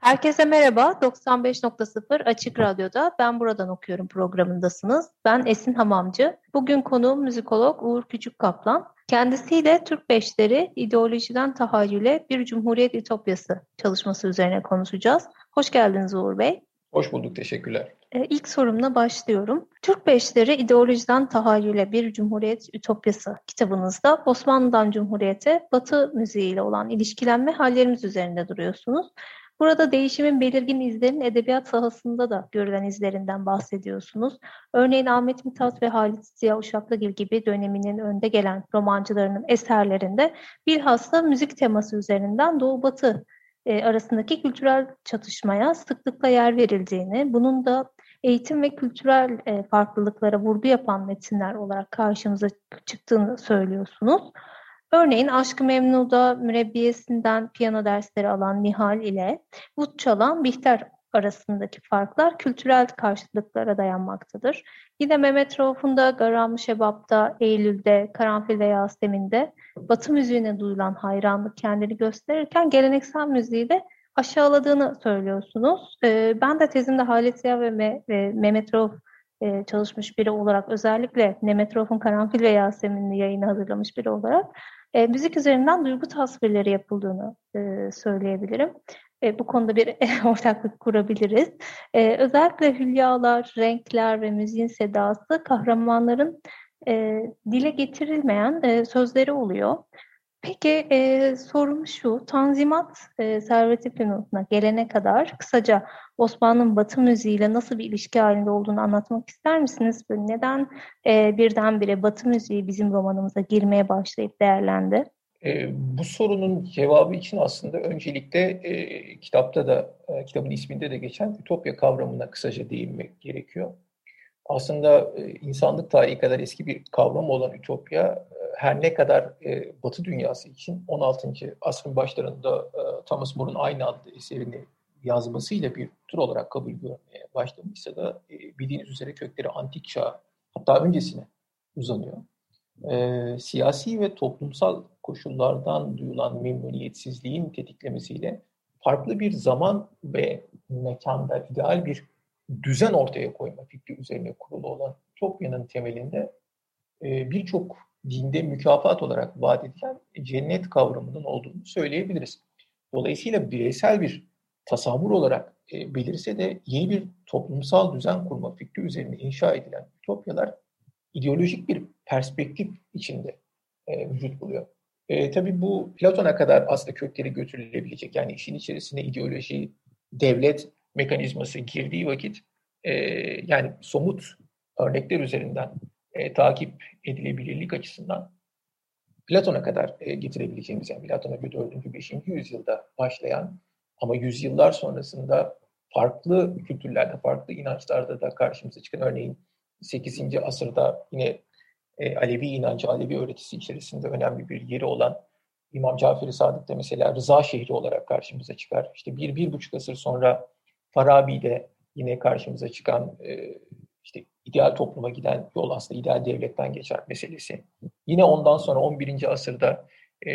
Herkese merhaba. 95.0 Açık Radyo'da Ben Buradan Okuyorum programındasınız. Ben Esin Hamamcı. Bugün konuğum müzikolog Uğur Küçük Kaplan. Kendisiyle Türk Beşleri ideolojiden tahayyüle bir Cumhuriyet Ütopyası çalışması üzerine konuşacağız. Hoş geldiniz Uğur Bey. Hoş bulduk, teşekkürler. Ee, ilk sorumla başlıyorum. Türk Beşleri ideolojiden tahayyüle bir Cumhuriyet Ütopyası kitabınızda Osmanlı'dan Cumhuriyet'e Batı müziğiyle olan ilişkilenme hallerimiz üzerinde duruyorsunuz. Burada değişimin belirgin izlerinin edebiyat sahasında da görülen izlerinden bahsediyorsunuz. Örneğin Ahmet Mithat ve Halit Ziya Uşaklıgil gibi döneminin önde gelen romancılarının eserlerinde bilhassa müzik teması üzerinden Doğu-Batı e, arasındaki kültürel çatışmaya sıklıkla yer verildiğini, bunun da eğitim ve kültürel e, farklılıklara vurgu yapan metinler olarak karşımıza çıktığını söylüyorsunuz. Örneğin Aşk-ı Memnu'da mürebbiyesinden piyano dersleri alan Nihal ile ut çalan Bihter arasındaki farklar kültürel karşılıklara dayanmaktadır. Yine Mehmet Rauf'un da Garam Şebap'ta, Eylül'de, Karanfil ve Yasemin'de Batı müziğine duyulan hayranlık kendini gösterirken geleneksel müziği de aşağıladığını söylüyorsunuz. Ee, ben de tezimde Halit Ziya ve, Me- ve Mehmet Rauf e, çalışmış biri olarak özellikle Mehmet Rauf'un Karanfil ve Yasemin'li yayını hazırlamış biri olarak e, müzik üzerinden duygu tasvirleri yapıldığını e, söyleyebilirim. E, bu konuda bir ortaklık kurabiliriz. E, özellikle hülyalar, renkler ve müziğin sedası kahramanların e, dile getirilmeyen e, sözleri oluyor. Peki e, sorum şu, Tanzimat e, Servet-i gelene kadar kısaca Osmanlı'nın Batı müziğiyle nasıl bir ilişki halinde olduğunu anlatmak ister misiniz? Neden e, birdenbire Batı müziği bizim romanımıza girmeye başlayıp değerlendi? E, bu sorunun cevabı için aslında öncelikle e, kitapta da, e, kitabın isminde de geçen Ütopya kavramına kısaca değinmek gerekiyor. Aslında e, insanlık tarihi kadar eski bir kavram olan Ütopya e, her ne kadar e, Batı dünyası için 16. asrın başlarında Thomas More'un aynı adlı eserini yazmasıyla bir tür olarak kabul görmeye başlamışsa da bildiğiniz üzere kökleri antik çağ hatta öncesine uzanıyor. Siyasi ve toplumsal koşullardan duyulan memnuniyetsizliğin tetiklemesiyle farklı bir zaman ve mekanda ideal bir düzen ortaya koyma fikri üzerine kurulu olan Topya'nın temelinde e, birçok dinde mükafat olarak vaat edilen cennet kavramının olduğunu söyleyebiliriz. Dolayısıyla bireysel bir tasavvur olarak e, belirse de yeni bir toplumsal düzen kurma fikri üzerine inşa edilen ütopyalar ideolojik bir perspektif içinde e, vücut buluyor. E, tabii bu Platon'a kadar aslında kökleri götürülebilecek. Yani işin içerisine ideoloji, devlet mekanizması girdiği vakit e, yani somut örnekler üzerinden e, takip edilebilirlik açısından Platon'a kadar e, getirebileceğimiz yani Platon'a göre 4. 5. yüzyılda başlayan ama yüzyıllar sonrasında farklı kültürlerde, farklı inançlarda da karşımıza çıkan örneğin 8. asırda yine e, Alevi inancı, Alevi öğretisi içerisinde önemli bir yeri olan İmam Cafer-i Sadık da mesela Rıza şehri olarak karşımıza çıkar. İşte bir, bir buçuk asır sonra Farabi'de yine karşımıza çıkan e, işte ideal topluma giden yol aslında ideal devletten geçer meselesi. Yine ondan sonra 11. asırda e,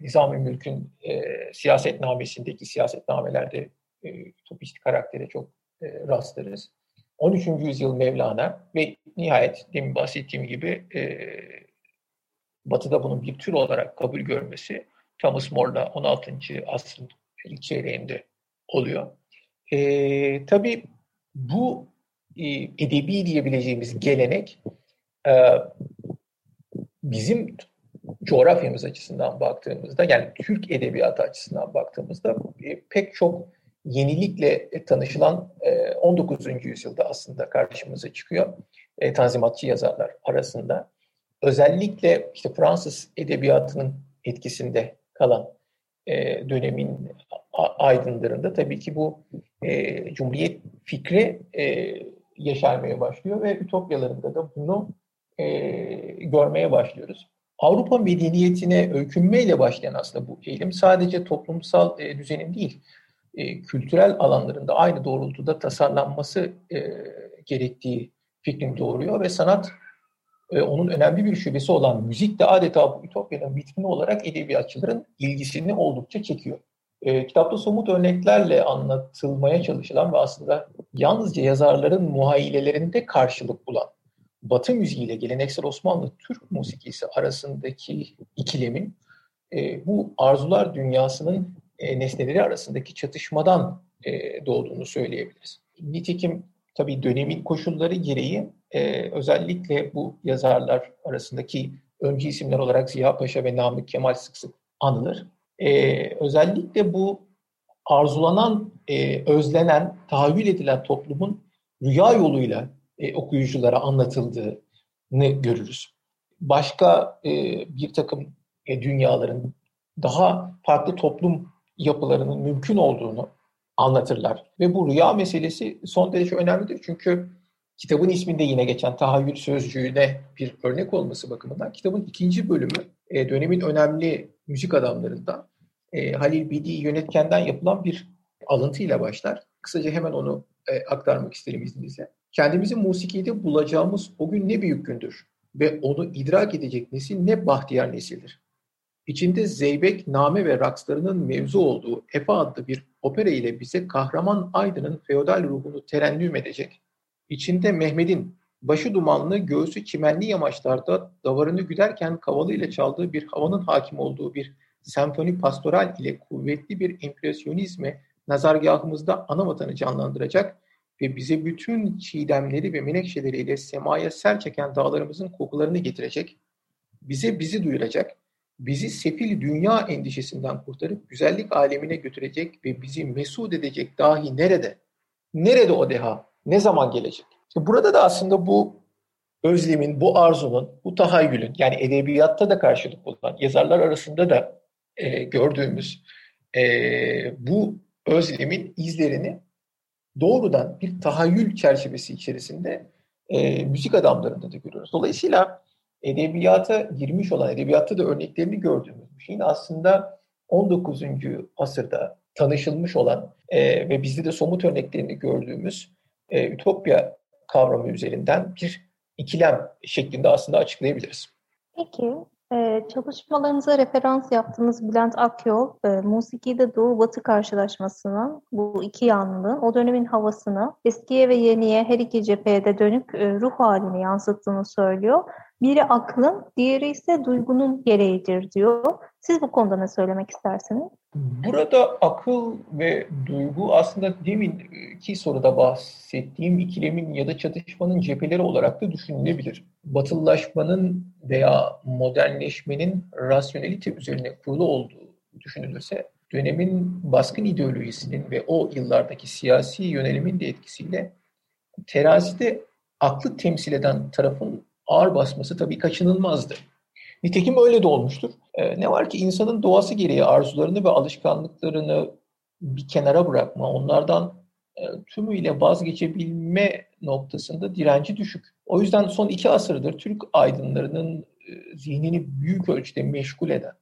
Nizam-ı Mülk'ün e, siyasetnamesindeki siyasetnamelerde e, topist karaktere çok e, rastlarız. 13. yüzyıl Mevlana ve nihayet demin bahsettiğim gibi e, Batı'da bunun bir tür olarak kabul görmesi Thomas More'la 16. asrın ilk çeyreğinde oluyor. E, tabii bu e, edebi diyebileceğimiz gelenek e, bizim coğrafyamız açısından baktığımızda yani Türk edebiyatı açısından baktığımızda e, pek çok yenilikle tanışılan 19. yüzyılda aslında karşımıza çıkıyor. Tanzimatçı yazarlar arasında. özellikle işte Fransız edebiyatının etkisinde kalan e, dönemin aydınlarında tabii ki bu e, Cumhuriyet fikri e, yaşarmaya başlıyor ve ütopyalarında da bunu e, görmeye başlıyoruz. Avrupa medeniyetine öykünmeyle başlayan aslında bu eğilim sadece toplumsal e, düzenin değil, e, kültürel alanlarında aynı doğrultuda tasarlanması e, gerektiği fikrini doğuruyor ve sanat e, onun önemli bir şubesi olan müzik de adeta bu Ütopya'nın vitrini olarak edebiyatçıların ilgisini oldukça çekiyor. E, kitapta somut örneklerle anlatılmaya çalışılan ve aslında yalnızca yazarların muhayyilelerinde karşılık bulan Batı müziğiyle geleneksel Osmanlı Türk musikisi arasındaki ikilemin e, bu arzular dünyasının e, nesneleri arasındaki çatışmadan e, doğduğunu söyleyebiliriz. Nitekim tabii dönemin koşulları gereği e, özellikle bu yazarlar arasındaki öncü isimler olarak Ziya Paşa ve Namık Kemal sık sık anılır. E, özellikle bu arzulanan, e, özlenen, tahayyül edilen toplumun rüya yoluyla e, okuyuculara anlatıldığını görürüz. Başka e, bir takım e, dünyaların daha farklı toplum yapılarının mümkün olduğunu anlatırlar. Ve bu rüya meselesi son derece önemlidir. Çünkü kitabın isminde yine geçen tahayyül sözcüğüne bir örnek olması bakımından kitabın ikinci bölümü e, dönemin önemli müzik adamlarından e, Halil Bidi yönetkenden yapılan bir alıntıyla başlar. Kısaca hemen onu e, aktarmak isterim izninizle. Kendimizi musikide bulacağımız o gün ne büyük gündür ve onu idrak edecek nesil ne bahtiyar nesildir. İçinde zeybek, name ve rakslarının mevzu olduğu Efe adlı bir opera ile bize kahraman Aydın'ın feodal ruhunu terennüm edecek, içinde Mehmet'in başı dumanlı, göğsü çimenli yamaçlarda davarını güderken kavalı çaldığı bir havanın hakim olduğu bir senfoni pastoral ile kuvvetli bir impresyonizme nazargahımızda ana vatanı canlandıracak ve bize bütün çiğdemleri ve menekşeleriyle semaya ser çeken dağlarımızın kokularını getirecek, bize bizi duyuracak, bizi sefil dünya endişesinden kurtarıp güzellik alemine götürecek ve bizi mesut edecek dahi nerede? Nerede o deha? Ne zaman gelecek? Burada da aslında bu özlemin, bu arzunun, bu tahayyülün yani edebiyatta da karşılık bulan, yazarlar arasında da e, gördüğümüz e, bu özlemin izlerini doğrudan bir tahayyül çerçevesi içerisinde e, müzik adamlarında da görüyoruz. Dolayısıyla edebiyata girmiş olan, edebiyatta da örneklerini gördüğümüz bir şeyin aslında 19. asırda tanışılmış olan e, ve bizde de somut örneklerini gördüğümüz e, ütopya kavramı üzerinden bir ikilem şeklinde aslında açıklayabiliriz. Peki, ee, çalışmalarınıza referans yaptığınız Bülent Akyol, e, musikide Doğu-Batı karşılaşmasını, bu iki yanlı, o dönemin havasını, eskiye ve yeniye her iki cepheye dönük e, ruh halini yansıttığını söylüyor. Biri aklın, diğeri ise duygunun gereğidir diyor. Siz bu konuda ne söylemek istersiniz? Burada akıl ve duygu aslında demin ki soruda bahsettiğim ikilemin ya da çatışmanın cepheleri olarak da düşünülebilir. Batılılaşmanın veya modernleşmenin rasyonelite üzerine kurulu olduğu düşünülürse dönemin baskın ideolojisinin ve o yıllardaki siyasi yönelimin de etkisiyle terazide aklı temsil eden tarafın ağır basması tabii kaçınılmazdı. Nitekim öyle de olmuştur. Ee, ne var ki insanın doğası gereği arzularını ve alışkanlıklarını bir kenara bırakma, onlardan e, tümüyle vazgeçebilme noktasında direnci düşük. O yüzden son iki asırdır Türk aydınlarının e, zihnini büyük ölçüde meşgul eden,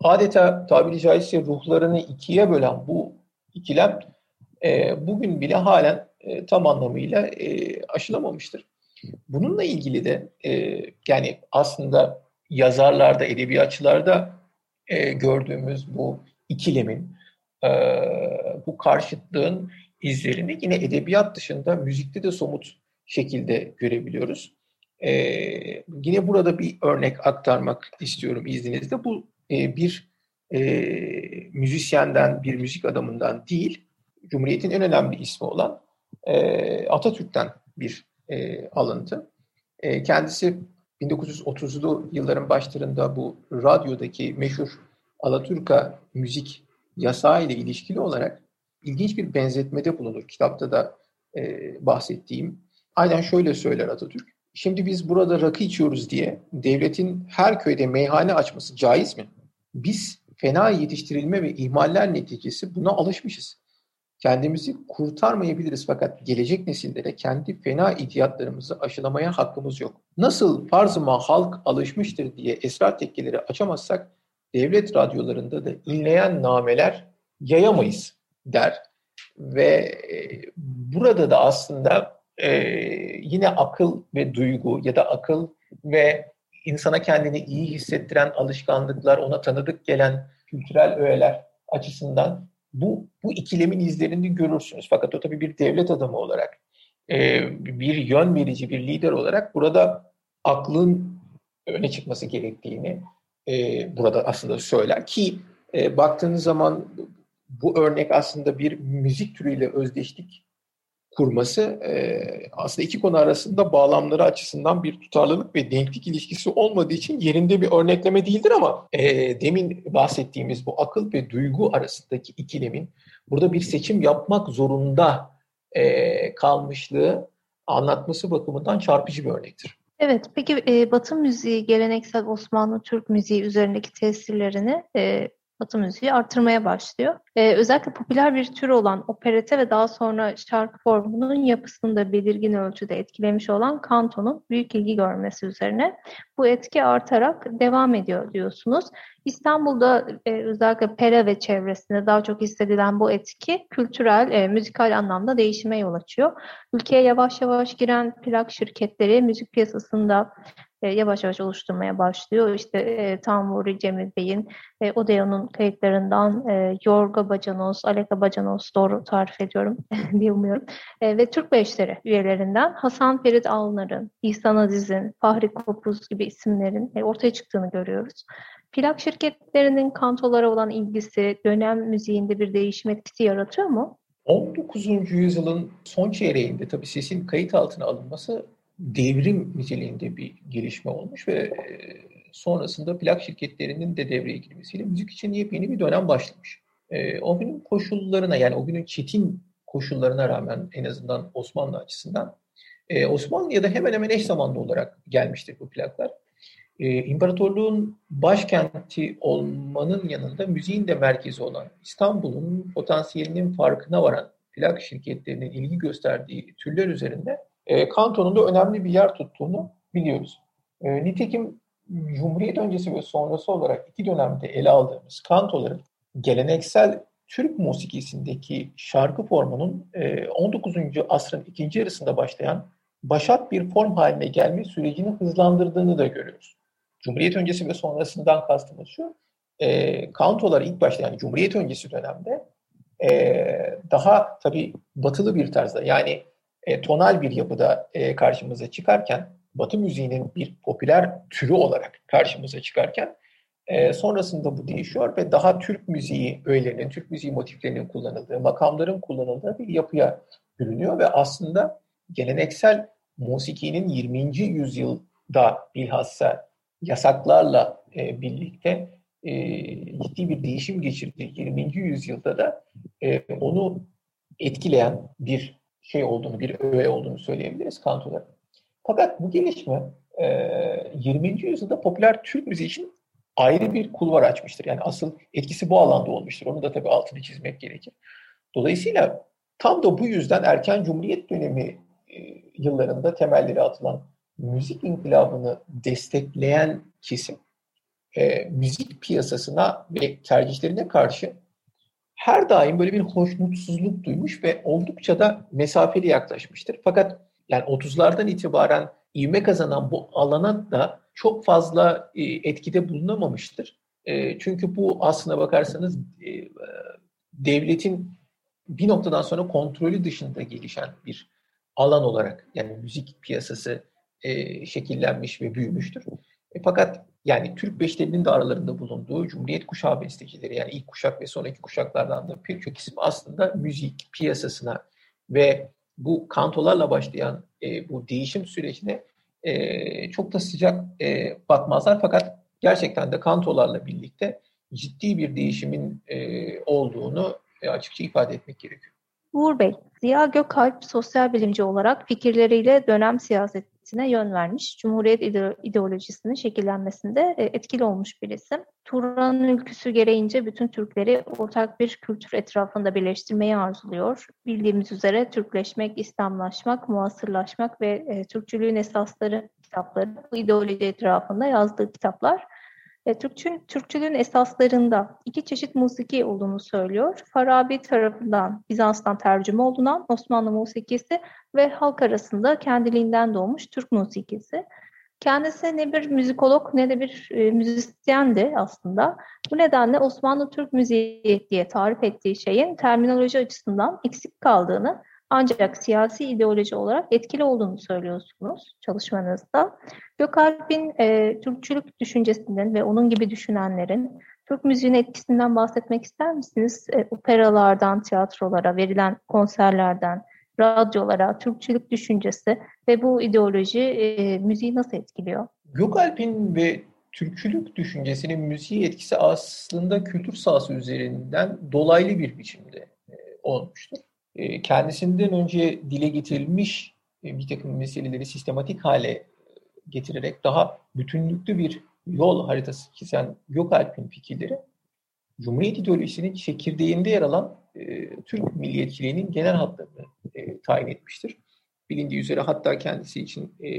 adeta tabiri caizse ruhlarını ikiye bölen bu ikilem e, bugün bile halen e, tam anlamıyla e, aşılamamıştır. Bununla ilgili de e, yani aslında yazarlarda, edebiyatçılarda e, gördüğümüz bu ikilemin, e, bu karşıtlığın izlerini yine edebiyat dışında müzikte de somut şekilde görebiliyoruz. E, yine burada bir örnek aktarmak istiyorum izninizle. Bu e, bir e, müzisyenden, bir müzik adamından değil, Cumhuriyet'in en önemli ismi olan e, Atatürk'ten bir e, alıntı. E, kendisi 1930'lu yılların başlarında bu radyodaki meşhur Alaturka müzik yasağı ile ilişkili olarak ilginç bir benzetmede bulunur. Kitapta da e, bahsettiğim. Aynen şöyle söyler Atatürk. Şimdi biz burada rakı içiyoruz diye devletin her köyde meyhane açması caiz mi? Biz fena yetiştirilme ve ihmaller neticesi buna alışmışız. Kendimizi kurtarmayabiliriz fakat gelecek nesillere kendi fena ihtiyatlarımızı aşılamaya hakkımız yok. Nasıl farzıma halk alışmıştır diye esrar tekkeleri açamazsak devlet radyolarında da inleyen nameler yayamayız der. Ve e, burada da aslında e, yine akıl ve duygu ya da akıl ve insana kendini iyi hissettiren alışkanlıklar, ona tanıdık gelen kültürel öğeler açısından bu, bu ikilemin izlerini görürsünüz. Fakat o tabii bir devlet adamı olarak, e, bir yön verici, bir lider olarak burada aklın öne çıkması gerektiğini e, burada aslında söyler ki e, baktığınız zaman bu örnek aslında bir müzik türüyle özdeşlik kurması e, aslında iki konu arasında bağlamları açısından bir tutarlılık ve denklik ilişkisi olmadığı için yerinde bir örnekleme değildir ama e, demin bahsettiğimiz bu akıl ve duygu arasındaki ikilemin burada bir seçim yapmak zorunda e, kalmışlığı anlatması bakımından çarpıcı bir örnektir. Evet, peki e, Batı müziği, geleneksel Osmanlı Türk müziği üzerindeki tesirlerini e, Batı müziği artırmaya başlıyor. Ee, özellikle popüler bir tür olan operete ve daha sonra şarkı formunun yapısını da belirgin ölçüde etkilemiş olan kantonun büyük ilgi görmesi üzerine bu etki artarak devam ediyor diyorsunuz. İstanbul'da e, özellikle Pera ve çevresinde daha çok hissedilen bu etki kültürel, e, müzikal anlamda değişime yol açıyor. Ülkeye yavaş yavaş giren plak şirketleri müzik piyasasında e, yavaş yavaş oluşturmaya başlıyor. İşte e, Tamuri Cemil Bey'in e, Odeon'un kayıtlarından e, Yorga Bacanos, Aleka Bacanos doğru tarif ediyorum bilmiyorum. E, ve Türk Beşleri üyelerinden Hasan Ferit Alnar'ın, İhsan Aziz'in, Fahri Kopuz gibi isimlerin e, ortaya çıktığını görüyoruz. Plak şirketlerinin kantolara olan ilgisi dönem müziğinde bir değişim etkisi yaratıyor mu? 19. yüzyılın son çeyreğinde tabii sesin kayıt altına alınması devrim niteliğinde bir gelişme olmuş ve e, sonrasında plak şirketlerinin de devreye girmesiyle müzik için yepyeni bir dönem başlamış. E, o günün koşullarına yani o günün çetin koşullarına rağmen en azından Osmanlı açısından e, Osmanlı'ya hemen hemen eş zamanlı olarak gelmiştir bu plaklar. İmparatorluğun başkenti olmanın yanında müziğin de merkezi olan İstanbul'un potansiyelinin farkına varan plak şirketlerinin ilgi gösterdiği türler üzerinde e, kantonun da önemli bir yer tuttuğunu biliyoruz. E, nitekim Cumhuriyet öncesi ve sonrası olarak iki dönemde ele aldığımız kantoların geleneksel Türk musikisindeki şarkı formunun 19. E, asrın ikinci yarısında başlayan başat bir form haline gelme sürecini hızlandırdığını da görüyoruz. Cumhuriyet öncesi ve sonrasından kastımız şu, e, kantolar ilk başta yani Cumhuriyet öncesi dönemde e, daha tabii batılı bir tarzda yani e, tonal bir yapıda e, karşımıza çıkarken, Batı müziğinin bir popüler türü olarak karşımıza çıkarken e, sonrasında bu değişiyor ve daha Türk müziği öğelerinin, Türk müziği motiflerinin kullanıldığı, makamların kullanıldığı bir yapıya bürünüyor ve aslında geleneksel musikinin 20. yüzyılda bilhassa yasaklarla e, birlikte e, ciddi bir değişim geçirdiği 20. yüzyılda da e, onu etkileyen bir şey olduğunu, bir öğe olduğunu söyleyebiliriz Kanto'da. Fakat bu gelişme 20. E, yüzyılda popüler Türk müziği için ayrı bir kulvar açmıştır. Yani asıl etkisi bu alanda olmuştur. Onu da tabii altını çizmek gerekir. Dolayısıyla tam da bu yüzden erken Cumhuriyet dönemi e, yıllarında temelleri atılan müzik inkılabını destekleyen kesim e, müzik piyasasına ve tercihlerine karşı her daim böyle bir hoşnutsuzluk duymuş ve oldukça da mesafeli yaklaşmıştır. Fakat yani 30'lardan itibaren ivme kazanan bu alana da çok fazla e, etkide bulunamamıştır. E, çünkü bu aslına bakarsanız e, devletin bir noktadan sonra kontrolü dışında gelişen bir alan olarak yani müzik piyasası şekillenmiş ve büyümüştür. fakat yani Türk beşlerinin de aralarında bulunduğu Cumhuriyet kuşağı bestecileri yani ilk kuşak ve sonraki kuşaklardan da birçok isim aslında müzik piyasasına ve bu kantolarla başlayan e, bu değişim sürecine e, çok da sıcak e, bakmazlar fakat gerçekten de kantolarla birlikte ciddi bir değişimin e, olduğunu e, açıkça ifade etmek gerekiyor. Uğur Bey, Ziya Gökalp sosyal bilimci olarak fikirleriyle dönem siyaset hareketine yön vermiş. Cumhuriyet ideolojisinin şekillenmesinde e, etkili olmuş bir isim. Turan'ın ülküsü gereğince bütün Türkleri ortak bir kültür etrafında birleştirmeyi arzuluyor. Bildiğimiz üzere Türkleşmek, İslamlaşmak, muasırlaşmak ve e, Türkçülüğün esasları kitapları bu ideoloji etrafında yazdığı kitaplar. E, Türkçü, Türkçülüğün esaslarında iki çeşit musiki olduğunu söylüyor. Farabi tarafından Bizans'tan tercüme olunan Osmanlı musikisi ve halk arasında kendiliğinden doğmuş Türk musikisi. Kendisi ne bir müzikolog ne de bir e, müzisyendi aslında. Bu nedenle Osmanlı Türk müziği diye tarif ettiği şeyin terminoloji açısından eksik kaldığını ancak siyasi ideoloji olarak etkili olduğunu söylüyorsunuz çalışmanızda. Gökalp'in e, Türkçülük düşüncesinden ve onun gibi düşünenlerin Türk müziğinin etkisinden bahsetmek ister misiniz? E, operalardan, tiyatrolara, verilen konserlerden, radyolara, Türkçülük düşüncesi ve bu ideoloji e, müziği nasıl etkiliyor? Gökalp'in ve Türkçülük düşüncesinin müziği etkisi aslında kültür sahası üzerinden dolaylı bir biçimde e, olmuştur. E, kendisinden önce dile getirilmiş e, bir takım meseleleri sistematik hale getirerek daha bütünlüklü bir yol haritası çizen Gökalp'in fikirleri Cumhuriyet ideolojisinin çekirdeğinde yer alan e, Türk milliyetçiliğinin genel hatlarını e, tayin etmiştir. Bilindiği üzere hatta kendisi için e,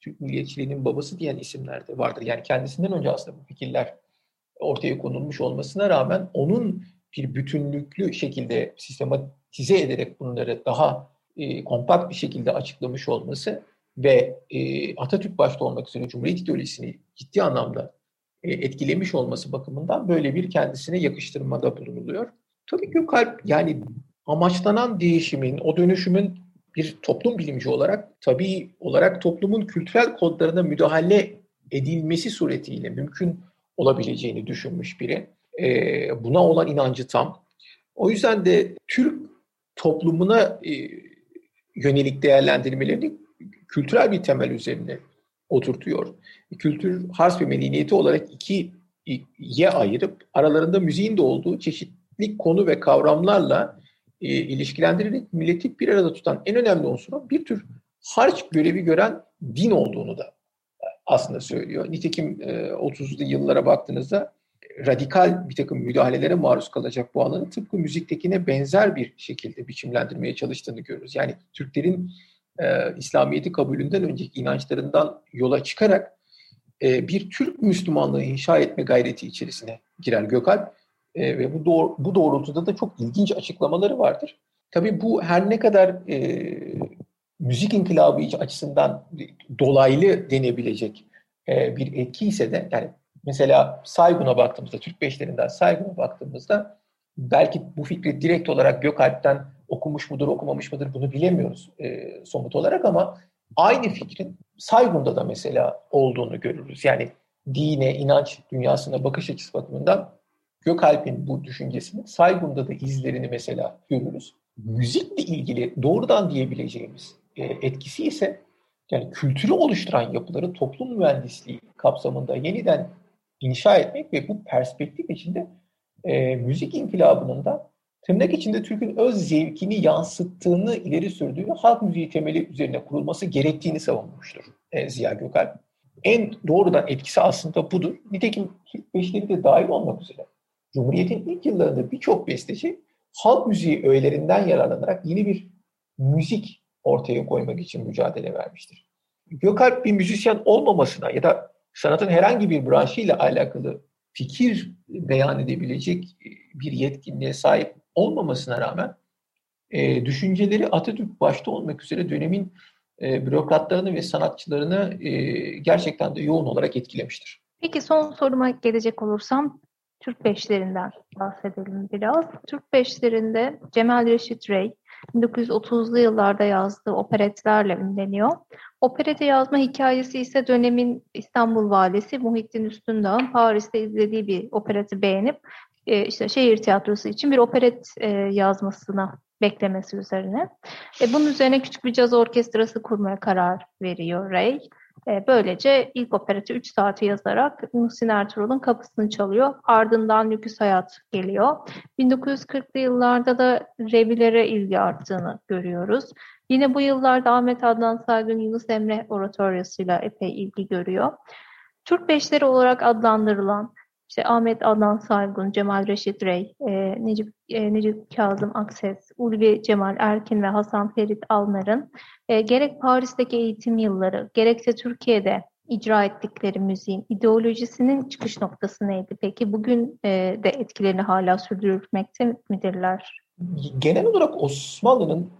Türk milliyetçiliğinin babası diyen isimler de vardır. Yani kendisinden önce aslında bu fikirler ortaya konulmuş olmasına rağmen onun bir bütünlüklü şekilde sistematize ederek bunları daha e, kompakt bir şekilde açıklamış olması ve e, Atatürk başta olmak üzere Cumhuriyet ideolojisini ciddi anlamda etkilemiş olması bakımından böyle bir kendisine yakıştırmada bulunuluyor. Tabii Gökalp yani amaçlanan değişimin, o dönüşümün bir toplum bilimci olarak tabii olarak toplumun kültürel kodlarına müdahale edilmesi suretiyle mümkün olabileceğini düşünmüş biri. E, buna olan inancı tam. O yüzden de Türk toplumuna e, yönelik değerlendirmelerini kültürel bir temel üzerine oturtuyor. Kültür harf ve medeniyeti olarak ikiye ayırıp aralarında müziğin de olduğu çeşitli konu ve kavramlarla e, ilişkilendirerek milleti bir arada tutan en önemli unsurun bir tür harç görevi gören din olduğunu da aslında söylüyor. Nitekim e, 30'lu yıllara baktığınızda radikal bir takım müdahalelere maruz kalacak bu alanı tıpkı müziktekine benzer bir şekilde biçimlendirmeye çalıştığını görürüz. Yani Türklerin e, İslamiyet'i kabulünden önceki inançlarından yola çıkarak e, bir Türk Müslümanlığı inşa etme gayreti içerisine girer Gökalp. E, ve bu, doğ bu doğrultuda da çok ilginç açıklamaları vardır. Tabii bu her ne kadar e, müzik inkılabı açısından dolaylı denebilecek e, bir etki ise de yani mesela Saygun'a baktığımızda, Türk beşlerinden Saygun'a baktığımızda belki bu fikri direkt olarak Gökalp'ten okumuş mudur, okumamış mıdır bunu bilemiyoruz e, somut olarak ama aynı fikrin Saygun'da da mesela olduğunu görürüz. Yani dine, inanç dünyasına bakış açısı bakımından Gökalp'in bu düşüncesini Saygun'da da izlerini mesela görürüz. Müzikle ilgili doğrudan diyebileceğimiz e, etkisi ise yani kültürü oluşturan yapıları toplum mühendisliği kapsamında yeniden inşa etmek ve bu perspektif içinde e, müzik inkılabının da tırnak içinde Türk'ün öz zevkini yansıttığını ileri sürdüğü halk müziği temeli üzerine kurulması gerektiğini savunmuştur e, Ziya Gökalp. En doğrudan etkisi aslında budur. Nitekim ilk beşleri de dahil olmak üzere. Cumhuriyet'in ilk yıllarında birçok besteci halk müziği öğelerinden yararlanarak yeni bir müzik ortaya koymak için mücadele vermiştir. Gökalp bir müzisyen olmamasına ya da sanatın herhangi bir branşıyla alakalı fikir beyan edebilecek e, bir yetkinliğe sahip olmamasına rağmen e, düşünceleri Atatürk başta olmak üzere dönemin e, bürokratlarını ve sanatçılarını e, gerçekten de yoğun olarak etkilemiştir. Peki son soruma gelecek olursam Türk beşlerinden bahsedelim biraz. Türk beşlerinde Cemal Reşit Rey 1930'lu yıllarda yazdığı operetlerle ünleniyor. Operete yazma hikayesi ise dönemin İstanbul valisi Muhittin Üstündağ'ın Paris'te izlediği bir opereti beğenip e, işte şehir tiyatrosu için bir operet e, yazmasına beklemesi üzerine. E, bunun üzerine küçük bir caz orkestrası kurmaya karar veriyor Ray. E, böylece ilk opereti 3 saati yazarak Muhsin Ertuğrul'un kapısını çalıyor. Ardından Lüküs Hayat geliyor. 1940'lı yıllarda da revilere ilgi arttığını görüyoruz. Yine bu yıllarda Ahmet Adnan Saygın Yunus Emre oratoryosuyla epey ilgi görüyor. Türk beşleri olarak adlandırılan işte Ahmet Adnan Saygun, Cemal Reşit Rey, e, Necip, e, Necip Kazım Akses, Ulvi Cemal Erkin ve Hasan Ferit Alnar'ın e, gerek Paris'teki eğitim yılları, gerekse Türkiye'de icra ettikleri müziğin ideolojisinin çıkış noktası neydi? Peki bugün de etkilerini hala sürdürmekte midirler? Genel olarak Osmanlı'nın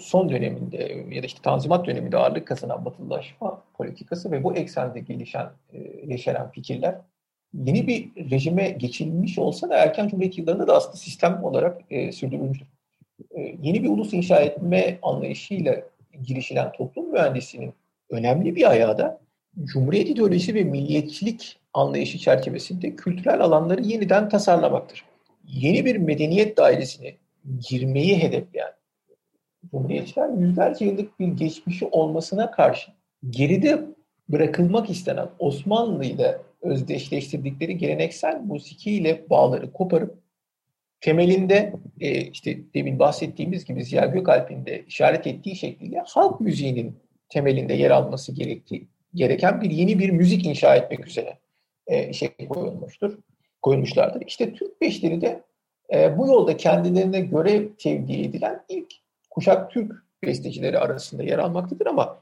son döneminde ya da işte Tanzimat döneminde ağırlık kazanan batılılaşma politikası ve bu eksende gelişen, e, yeşeren fikirler yeni bir rejime geçilmiş olsa da erken Cumhuriyet yıllarında da aslında sistem olarak e, sürdürülmüştür. E, yeni bir ulus inşa etme anlayışıyla girişilen toplum mühendisliğinin önemli bir ayağı da Cumhuriyet ideolojisi ve milliyetçilik anlayışı çerçevesinde kültürel alanları yeniden tasarlamaktır. Yeni bir medeniyet dairesine girmeyi hedefleyen Cumhuriyetçiler yüzlerce yıllık bir geçmişi olmasına karşı geride bırakılmak istenen Osmanlı ile özdeşleştirdikleri geleneksel musikiyle bağları koparıp temelinde e, işte demin bahsettiğimiz gibi Ziya Gökalp'in de işaret ettiği şekliyle halk müziğinin temelinde yer alması gerektiği, gereken bir yeni bir müzik inşa etmek üzere e, şey koyulmuştur, koyulmuşlardır. İşte Türk beşleri de e, bu yolda kendilerine görev tevdi edilen ilk kuşak Türk bestecileri arasında yer almaktadır ama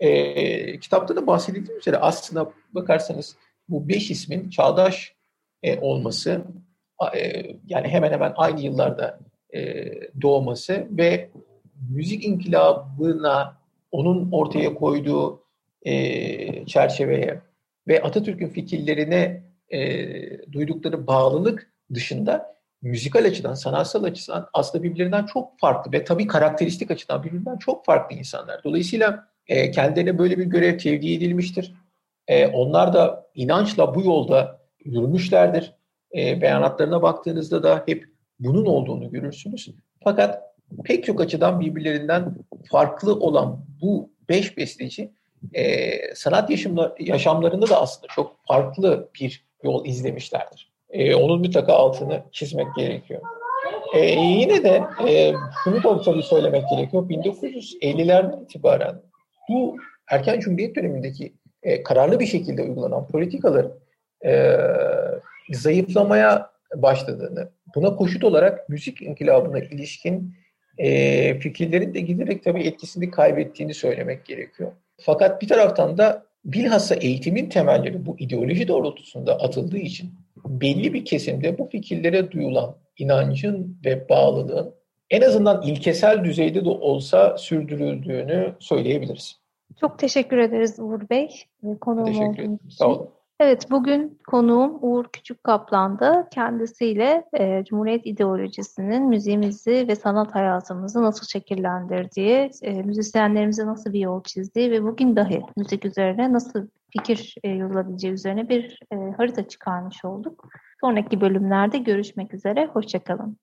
e, kitapta da bahsedildiği üzere aslında bakarsanız bu beş ismin çağdaş e, olması e, yani hemen hemen aynı yıllarda e, doğması ve müzik inkılabına onun ortaya koyduğu e, çerçeveye ve Atatürk'ün fikirlerine e, duydukları bağlılık dışında müzikal açıdan, sanatsal açıdan aslında birbirlerinden çok farklı ve tabii karakteristik açıdan birbirinden çok farklı insanlar. Dolayısıyla e, kendilerine böyle bir görev tevdi edilmiştir. E, onlar da inançla bu yolda yürümüşlerdir. E, beyanatlarına baktığınızda da hep bunun olduğunu görürsünüz. Fakat pek çok açıdan birbirlerinden farklı olan bu beş besteci e, sanat yaşamlar, yaşamlarında da aslında çok farklı bir yol izlemişlerdir. E, onun mutlaka altını çizmek gerekiyor. E, yine de e, şunu da tabii söylemek gerekiyor. 1950'lerden itibaren bu erken Cumhuriyet dönemindeki e, kararlı bir şekilde uygulanan politikalar e, zayıflamaya başladığını, buna koşut olarak müzik inkılabına ilişkin e, fikirlerin de giderek tabii etkisini kaybettiğini söylemek gerekiyor. Fakat bir taraftan da bilhassa eğitimin temelleri bu ideoloji doğrultusunda atıldığı için belli bir kesimde bu fikirlere duyulan inancın ve bağlılığın en azından ilkesel düzeyde de olsa sürdürüldüğünü söyleyebiliriz. Çok teşekkür ederiz Uğur Bey. Konuğum teşekkür ederim. Sağ olun. Evet, bugün konuğum Uğur Küçük Kaplan'da kendisiyle e, Cumhuriyet ideolojisinin müziğimizi ve sanat hayatımızı nasıl şekillendirdiği, e, müzisyenlerimize nasıl bir yol çizdiği ve bugün dahi müzik üzerine nasıl fikir e, yürülebileceği üzerine bir e, harita çıkarmış olduk. Sonraki bölümlerde görüşmek üzere, hoşçakalın.